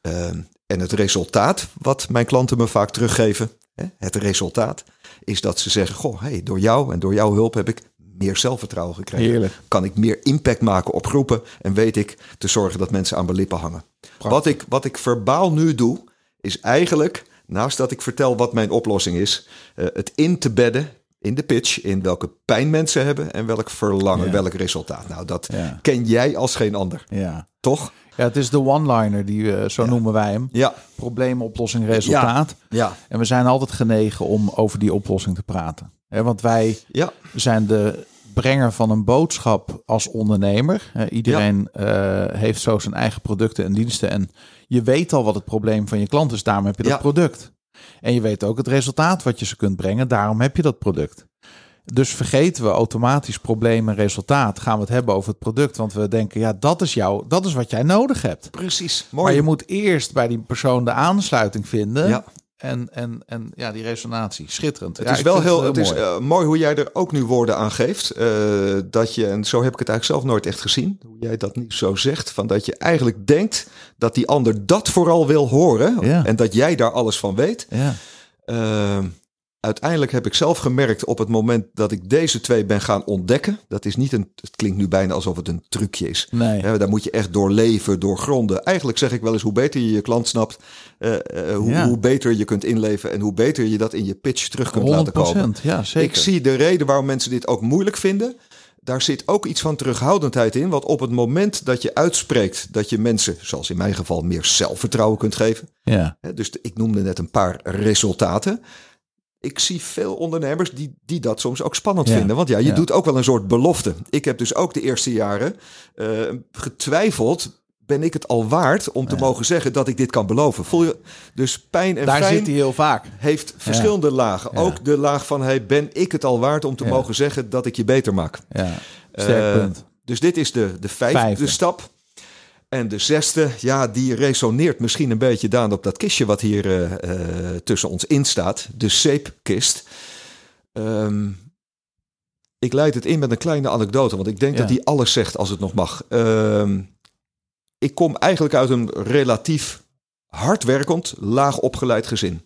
Ehm, en het resultaat, wat mijn klanten me vaak teruggeven, hè, het resultaat, is dat ze zeggen: Goh, hey, door jou en door jouw hulp heb ik meer zelfvertrouwen gekregen. Heerlijk. Kan ik meer impact maken op groepen en weet ik te zorgen dat mensen aan mijn lippen hangen. Wat ik, wat ik verbaal nu doe, is eigenlijk, naast dat ik vertel wat mijn oplossing is, eh, het in te bedden in de pitch, in welke pijn mensen hebben en welk verlangen, Ja. welk resultaat. Nou, dat Ja. ken jij als geen ander, Ja. toch? ja, het is de one-liner, die we, zo noemen wij hem. Ja, Probleem, oplossing, resultaat. ja, En we zijn altijd genegen om over die oplossing te praten. Hè, want wij ja, zijn de brenger van een boodschap als ondernemer. Iedereen eh, heeft zo zijn eigen producten en diensten. En je weet al wat het probleem van je klant is, daarom heb je dat product. En je weet ook het resultaat wat je ze kunt brengen, daarom heb je dat product. Dus vergeten we automatisch probleem en resultaat. Gaan we het hebben over het product. Want we denken, ja, dat is jou, dat is wat jij nodig hebt. precies. Maar Mooi. je moet eerst bij die persoon de aansluiting vinden. Ja. En, en, en ja, die resonatie. Schitterend. Het Ja, is wel heel, het is mooi. eh, mooi hoe jij er ook nu woorden aan geeft. eh, dat je, en zo heb ik het eigenlijk zelf nooit echt gezien, hoe jij dat nu zo zegt, van dat je eigenlijk denkt dat die ander dat vooral wil horen Ja. en dat jij daar alles van weet. ja. Eh, uiteindelijk heb ik zelf gemerkt op het moment dat ik deze twee ben gaan ontdekken. Dat is niet een, het klinkt nu bijna alsof het een trucje is. Nee. Daar moet je echt doorleven, doorgronden. Eigenlijk zeg ik wel eens, hoe beter je je klant snapt, eh, eh, hoe, Ja. hoe beter je kunt inleven en hoe beter je dat in je pitch terug kunt laten 100 komen. Ja, zeker. Ik zie de reden waarom mensen dit ook moeilijk vinden. Daar zit ook iets van terughoudendheid in. Want op het moment dat je uitspreekt dat je mensen, zoals in mijn geval, meer zelfvertrouwen kunt geven. Ja. Dus ik noemde net een paar resultaten. Ik zie veel ondernemers die, die dat soms ook spannend Ja, vinden. Want ja, je ja. doet ook wel een soort belofte. Ik heb dus ook de eerste jaren eh, getwijfeld. Ben ik het al waard om te mogen zeggen dat ik dit kan beloven? Voel je dus pijn en Daar fijn zit hij heel vaak. heeft verschillende lagen. Ja. Ook de laag van hey, ben ik het al waard om te Ja. mogen zeggen dat ik je beter maak. Ja. Sterk Eh, punt. Dus dit is de, de vijfde, Vijfde. stap. En de zesde, ja, die resoneert misschien een beetje Daan op dat kistje wat hier eh, eh, tussen ons in staat. De zeepkist. Ehm, ik leid het in met een kleine anekdote, want ik denk Ja. dat die alles zegt als het nog mag. Ehm, ik kom eigenlijk uit een relatief hardwerkend, laag opgeleid gezin.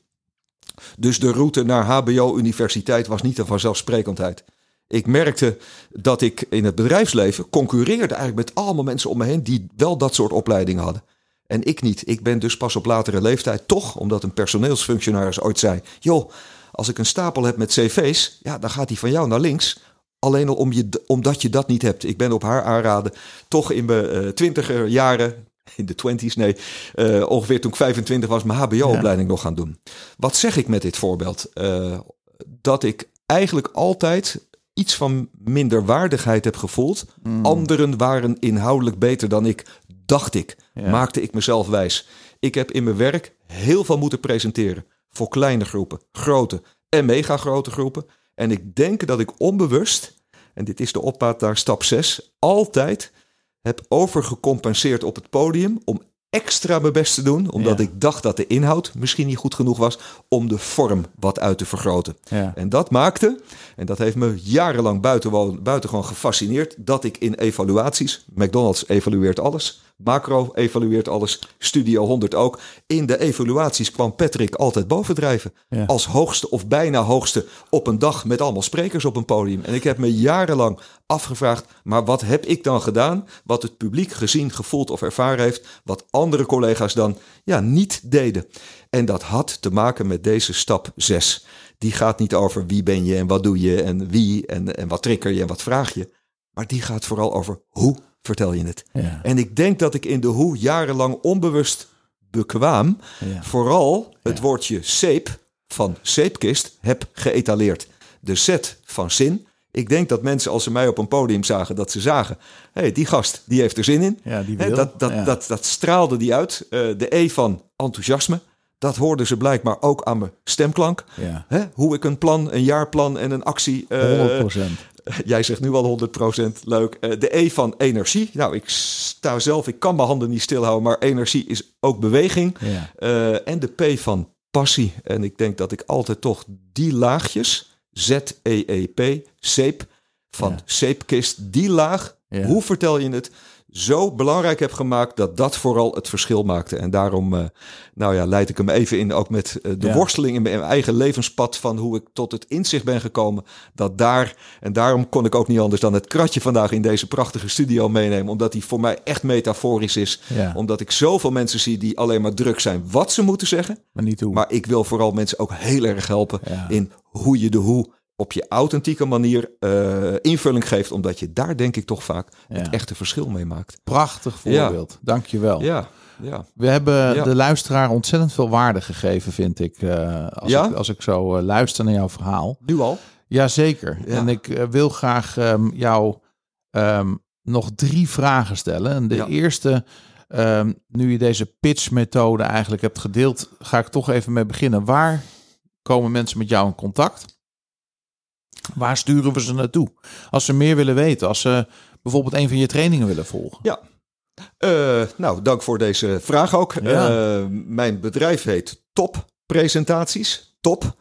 Dus de route naar HBO-universiteit was niet een vanzelfsprekendheid. Ik merkte dat ik in het bedrijfsleven concurreerde eigenlijk met allemaal mensen om me heen die wel dat soort opleidingen hadden. En ik niet. Ik ben dus pas op latere leeftijd toch, omdat een personeelsfunctionaris ooit zei: joh, als ik een stapel heb met cv's, ja, dan gaat die van jou naar links. Alleen al om je, omdat je dat niet hebt. Ik ben op haar aanraden toch in mijn eh, twintiger jaren, in de twenties, nee, eh, ongeveer toen ik 25 was, mijn HBO-opleiding nog gaan doen. Wat zeg ik met dit voorbeeld? Eh, dat ik eigenlijk altijd iets van minderwaardigheid heb gevoeld. Mm. Anderen waren inhoudelijk beter dan ik, dacht ik. Ja. Maakte ik mezelf wijs. Ik heb in mijn werk heel veel moeten presenteren. Voor kleine groepen, grote en mega grote groepen. En ik denk dat ik onbewust, en dit is de opmaat naar stap 6, altijd heb overgecompenseerd op het podium om extra mijn best te doen. Omdat Ja. ik dacht dat de inhoud misschien niet goed genoeg was om de vorm wat uit te vergroten. Ja. En dat maakte, en dat heeft me jarenlang buitengewoon, buitengewoon gefascineerd, dat ik in evaluaties, McDonald's evalueert alles, Macro evalueert alles, Studio 100 ook. In de evaluaties kwam Patrick altijd bovendrijven. Ja. Als hoogste of bijna hoogste op een dag met allemaal sprekers op een podium. En ik heb me jarenlang afgevraagd, maar wat heb ik dan gedaan? Wat het publiek gezien, gevoeld of ervaren heeft, wat andere collega's dan ja, niet deden. En dat had te maken met deze stap 6. Die gaat niet over wie ben je en wat doe je en wie en, en wat trigger je en wat vraag je. Maar die gaat vooral over hoe vertel je het. Ja. En ik denk dat ik in de hoe jarenlang onbewust bekwaam Ja. vooral het Ja. woordje zeep van zeepkist heb geëtaleerd. De set van zin. Ik denk dat mensen als ze mij op een podium zagen, dat ze zagen, hé, hey, die gast, die heeft er zin in. Ja, die wil. dat, dat, dat, dat straalde die uit. Eh, de E van enthousiasme. Dat hoorden ze blijkbaar ook aan mijn stemklank. Ja. Hoe ik een plan, een jaarplan en een actie. 100%. Jij zegt nu al 100% leuk. Eh, de E van energie. Nou, ik sta zelf, ik kan mijn handen niet stilhouden, maar energie is ook beweging. Ja. Eh, en de P van passie. En ik denk dat ik altijd toch die laagjes, Z-E-E-P, zeep, van Ja. zeepkist, die laag, Ja. hoe vertel je het, zo belangrijk heb gemaakt dat dat vooral het verschil maakte. En daarom, uh, nou ja, leid ik hem even in ook met uh, de Ja. worsteling in mijn eigen levenspad van hoe ik tot het inzicht ben gekomen dat daar, en daarom kon ik ook niet anders dan het kratje vandaag in deze prachtige studio meenemen, omdat die voor mij echt metaforisch is. Ja, Omdat ik zoveel mensen zie die alleen maar druk zijn wat ze moeten zeggen. maar niet hoe. Maar ik wil vooral mensen ook heel erg helpen Ja. in hoe je de hoe op je authentieke manier eh, invulling geeft. Omdat je daar denk ik toch vaak het Ja. echte verschil mee maakt. Prachtig voorbeeld. Dank je wel. Ja, ja. We hebben Ja. de luisteraar ontzettend veel waarde gegeven, vind ik. eh, als, Ja? ik als ik zo eh, luister naar jouw verhaal. Nu al? Jazeker. Ja. En ik wil graag ehm, jou ehm, nog drie vragen stellen. En de Ja. eerste, ehm, nu je deze pitch-methode eigenlijk hebt gedeeld, ga ik toch even mee beginnen. Waar komen mensen met jou in contact? Waar sturen we ze naartoe? Als ze meer willen weten, als ze bijvoorbeeld een van je trainingen willen volgen. Ja. Eh, nou, dank voor deze vraag ook. Ja. Eh, mijn bedrijf heet Top Presentaties. Top.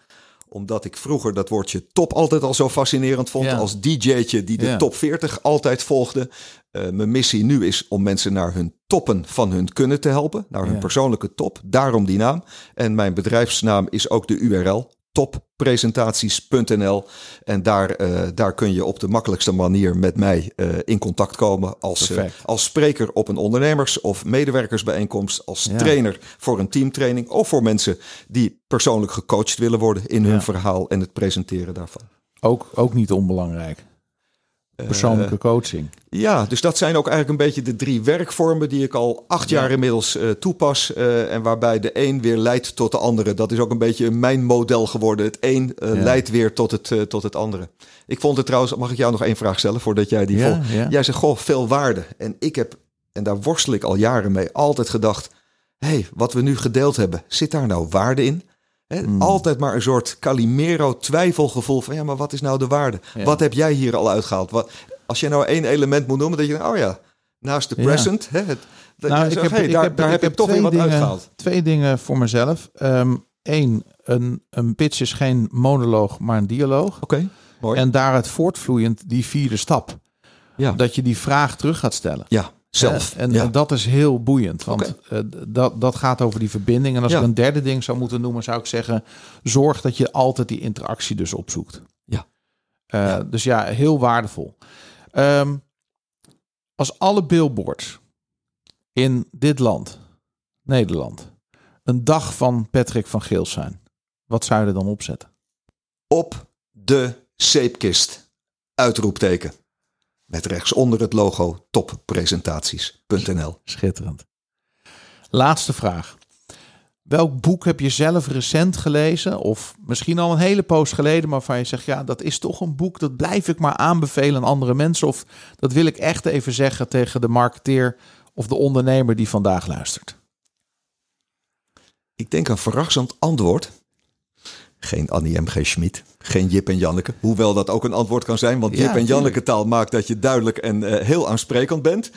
Omdat ik vroeger dat woordje top altijd al zo fascinerend vond. Ja. Als DJ'tje die de Ja. top 40 altijd volgde. Eh, mijn missie nu is om mensen naar hun toppen van hun kunnen te helpen. Naar hun Ja. persoonlijke top. Daarom die naam. En mijn bedrijfsnaam is ook de URL. toppresentaties.nl en daar, eh, daar kun je op de makkelijkste manier met mij eh, in contact komen als, eh, als spreker op een ondernemers- of medewerkersbijeenkomst, als Ja. trainer voor een teamtraining of voor mensen die persoonlijk gecoacht willen worden in hun Ja. verhaal en het presenteren daarvan. Ook, ook niet onbelangrijk. Persoonlijke coaching. Ja, dus dat zijn ook eigenlijk een beetje de drie werkvormen die ik al acht Ja. jaar inmiddels eh, toepas. eh, en waarbij de een weer leidt tot de andere. Dat is ook een beetje mijn model geworden. Het een eh, Ja. leidt weer tot het, eh, tot het andere. Ik vond het trouwens, mag ik jou nog één vraag stellen voordat jij die Ja, ja. Jij zegt, goh, veel waarde. En ik heb, en daar worstel ik al jaren mee, altijd gedacht... hé, hey, wat we nu gedeeld hebben, zit daar nou waarde in? Hmm. Altijd maar een soort Calimero twijfelgevoel van... ja, maar wat is nou de waarde? Ja. Wat heb jij hier al uitgehaald? Wat, als je nou één element moet noemen, dat je denkt, oh ja, naast de Ja. present... Hè, dat Nou, zegt, hey, daar, daar heb ik toch weer wat dingen, uitgehaald. Twee dingen voor mezelf. Eén, een, een pitch is geen monoloog, maar een dialoog. Oké, mooi. En daaruit voortvloeiend die vierde stap. Ja. Dat je die vraag terug gaat stellen. ja, zelf. Eh, En ja. en dat is heel boeiend, want eh, dat, dat gaat over die verbinding. En als Ja. ik een derde ding zou moeten noemen, zou ik zeggen: zorg dat je altijd die interactie dus opzoekt. Ja. Eh, Ja. Dus ja, heel waardevol. Ehm, als alle billboards in dit land, Nederland, een dag van Patrick van Geels zijn, wat zou je er dan opzetten? op de zeepkist. Uitroepteken. Met rechtsonder het logo toppresentaties.nl. Schitterend. Laatste vraag. Welk boek heb je zelf recent gelezen? Of misschien al een hele poos geleden, maar waarvan je zegt: ja, dat is toch een boek, dat blijf ik maar aanbevelen aan andere mensen. Of dat wil ik echt even zeggen tegen de marketeer of de ondernemer die vandaag luistert. Ik denk een verrassend antwoord. Geen Annie M.G. Schmid, geen Jip en Janneke. Hoewel dat ook een antwoord kan zijn, want Ja, Jip en Janneke taal maakt dat je duidelijk en eh, heel aansprekend bent.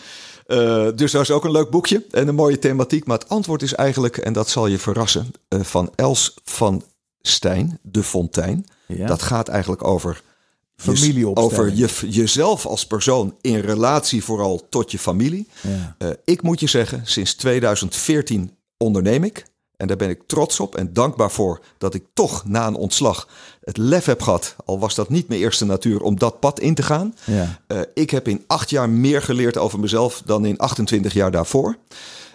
Eh, dus dat is ook een leuk boekje en een mooie thematiek. Maar het antwoord is eigenlijk, en dat zal je verrassen, eh, van Els van Stijn, De Fontein. Ja? Dat gaat eigenlijk over Familieopstelling. over je, jezelf als persoon in relatie vooral tot je familie. Ja. Ik moet je zeggen, sinds 2014 onderneem ik. En daar ben ik trots op en dankbaar voor dat ik toch na een ontslag het lef heb gehad, al was dat niet mijn eerste natuur, om dat pad in te gaan. Ja. Eh, ik heb in acht jaar meer geleerd over mezelf dan in 28 jaar daarvoor.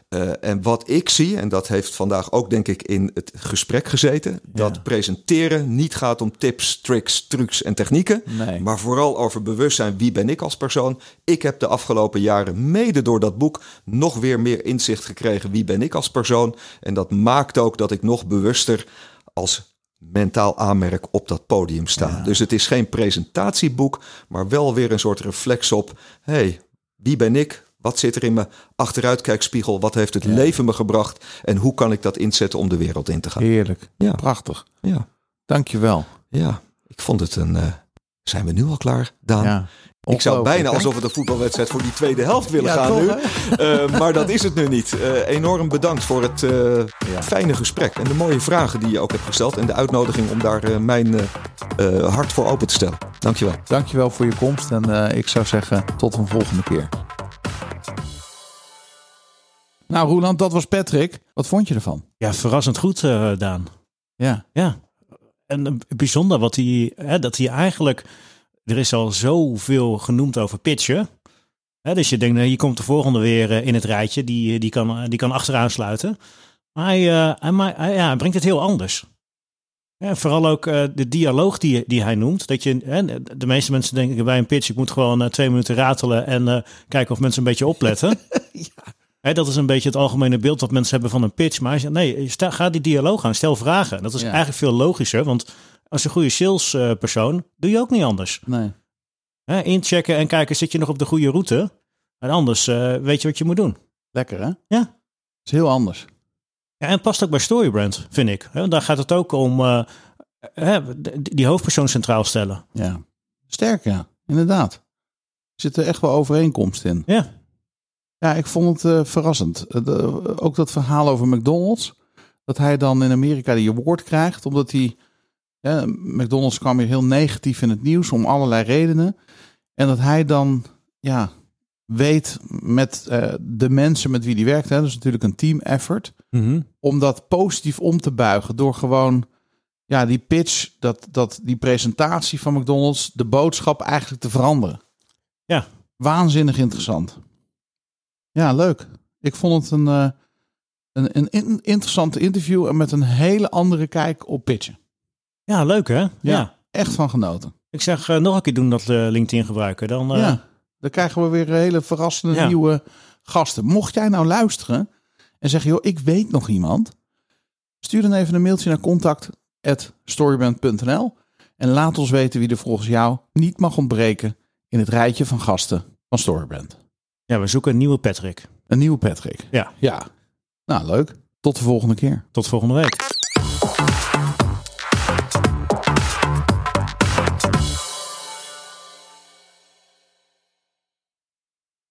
Eh, en wat ik zie, en dat heeft vandaag ook denk ik in het gesprek gezeten, dat presenteren niet gaat om tips, tricks, trucs en technieken, Nee. maar vooral over bewustzijn. Wie ben ik als persoon? Ik heb de afgelopen jaren, mede door dat boek, nog weer meer inzicht gekregen. Wie ben ik als persoon? En dat maakt ook dat ik nog bewuster als mentaal aanmerk op dat podium sta. Ja. Dus het is geen presentatieboek, maar wel weer een soort reflex op: hey, wie ben ik? Wat zit er in mijn achteruitkijkspiegel? Wat heeft het Ja. leven me gebracht? En hoe kan ik dat inzetten om de wereld in te gaan? Heerlijk. Ja. Prachtig. Ja, Dankjewel. ja. ik vond het een. eh, zijn we nu al klaar, Daan? Ja. Ik zou bijna alsof het een voetbalwedstrijd voor die tweede helft willen Ja, gaan toch, nu. Eh, maar dat is het nu niet. Eh, enorm bedankt voor het Ja. fijne gesprek. En de mooie vragen die je ook hebt gesteld. En de uitnodiging om daar mijn hart voor open te stellen. Dankjewel. Dankjewel voor je komst en ik zou zeggen tot een volgende keer. Nou, Roland, dat was Patrick. Wat vond je ervan? Ja, verrassend goed, uh, Daan. Ja. Ja. En uh, bijzonder wat hij, hè, dat hij eigenlijk, er is al zoveel genoemd over pitchen. Hè, dus je denkt, nou, hier komt de volgende weer uh, in het rijtje, die, die, kan, die kan achteraan sluiten. Maar hij, hij, hij, ja, hij brengt het heel anders. Ja, vooral ook uh, de dialoog die, die hij noemt. Dat je, hè, de meeste mensen denken bij een pitch, ik moet gewoon uh, twee minuten ratelen en uh, kijken of mensen een beetje opletten. ja. Dat is een beetje het algemene beeld dat mensen hebben van een pitch. Maar hij zegt, nee, sta, ga die dialoog aan, stel vragen. Dat is ja. eigenlijk veel logischer, want als een goede salespersoon doe je ook niet anders. Nee. Inchecken en kijken, zit je nog op de goede route? En anders weet je wat je moet doen. Lekker hè? Ja. is heel anders. Ja, en past ook bij Storybrand, vind ik. Want daar gaat het ook om uh, die hoofdpersoon centraal stellen. Ja, sterk ja, inderdaad. Er zit er echt wel overeenkomst in. Ja. Ja, ik vond het uh, verrassend. De, ook dat verhaal over McDonald's. Dat hij dan in Amerika die award krijgt. Omdat hij... Ja, McDonald's kwam weer heel negatief in het nieuws om allerlei redenen. En dat hij dan... Ja, weet met uh, de mensen met wie die werkt. Hè, dat is natuurlijk een team effort. Mm -hmm. Om dat positief om te buigen door gewoon ja, die pitch, dat, dat, die presentatie van McDonald's, de boodschap eigenlijk te veranderen. Ja. Waanzinnig interessant. Ja, leuk. Ik vond het een, uh, een, een in, interessante interview en met een hele andere kijk op pitchen. Ja, leuk hè? Ja. ja echt van genoten. Ik zeg uh, nog een keer doen dat uh, LinkedIn gebruiken. Dan, ja. Dan krijgen we weer hele verrassende ja. nieuwe gasten. Mocht jij nou luisteren en zeggen, joh, ik weet nog iemand. Stuur dan even een mailtje naar contact@storyband.nl en laat ons weten wie er volgens jou niet mag ontbreken in het rijtje van gasten van Storyband. Ja, we zoeken een nieuwe Patrick. Een nieuwe Patrick. Ja. Ja. Nou, leuk. Tot de volgende keer. Tot volgende week.